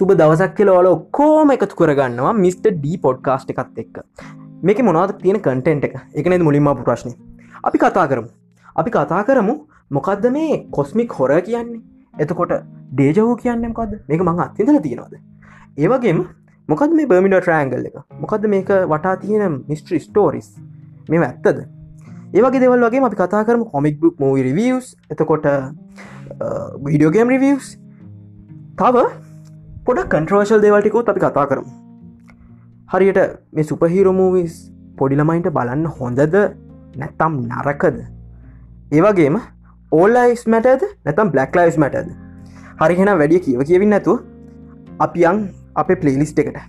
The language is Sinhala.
සුබ දවසක් කියලවල ඔක්කෝම එකතු කරගන්නවා මිස්ට ඩී පොඩ්කාස්ට් එකත් එක්ක. මේක මොනවද තියෙන කටෙන්ට් එක? එකනෙ මුලින්ම ප්‍රශ්නය අපි කතා කරමු. අපි කතා කරමු මොකක්ද මේ කොස්මික් හොර කියන්නේ? එතකොට ඩේජවූ කියන්නම් කොද මේක මං අත්තිදල තියෙනවද? ඒවගේම මොකද මේ බර්මිඩ ට්‍රෑන්ගල් එක? මොකද මේක වටා තියෙන මිස්ට්‍රි ස්ටෝරිස් මෙම ඇත්තද? ඒවගේ දෙවල් වගේ අපි කතා කරම කොමික් බුක් මූවි රිවියස් එතකොට වීඩියෝගේම් රිවියස් තව පොඩ කන්ට්‍රෝෂල් දේවල්ටිකුත් අපි කතා කරමු. හරියට මේ සුපහිරමූවිස් පොඩිලමයින්ට බලන්න හොඳද නැත්තම් නරකද? ඒවගේම ඕල්ලයිස් මැටද නැතම් බ්ලක් ලයිස් මැටද හරිහෙන වැඩිය කියව කියවින්න ඇතුව අපි අං අපේ පලේලිස්ට එකට.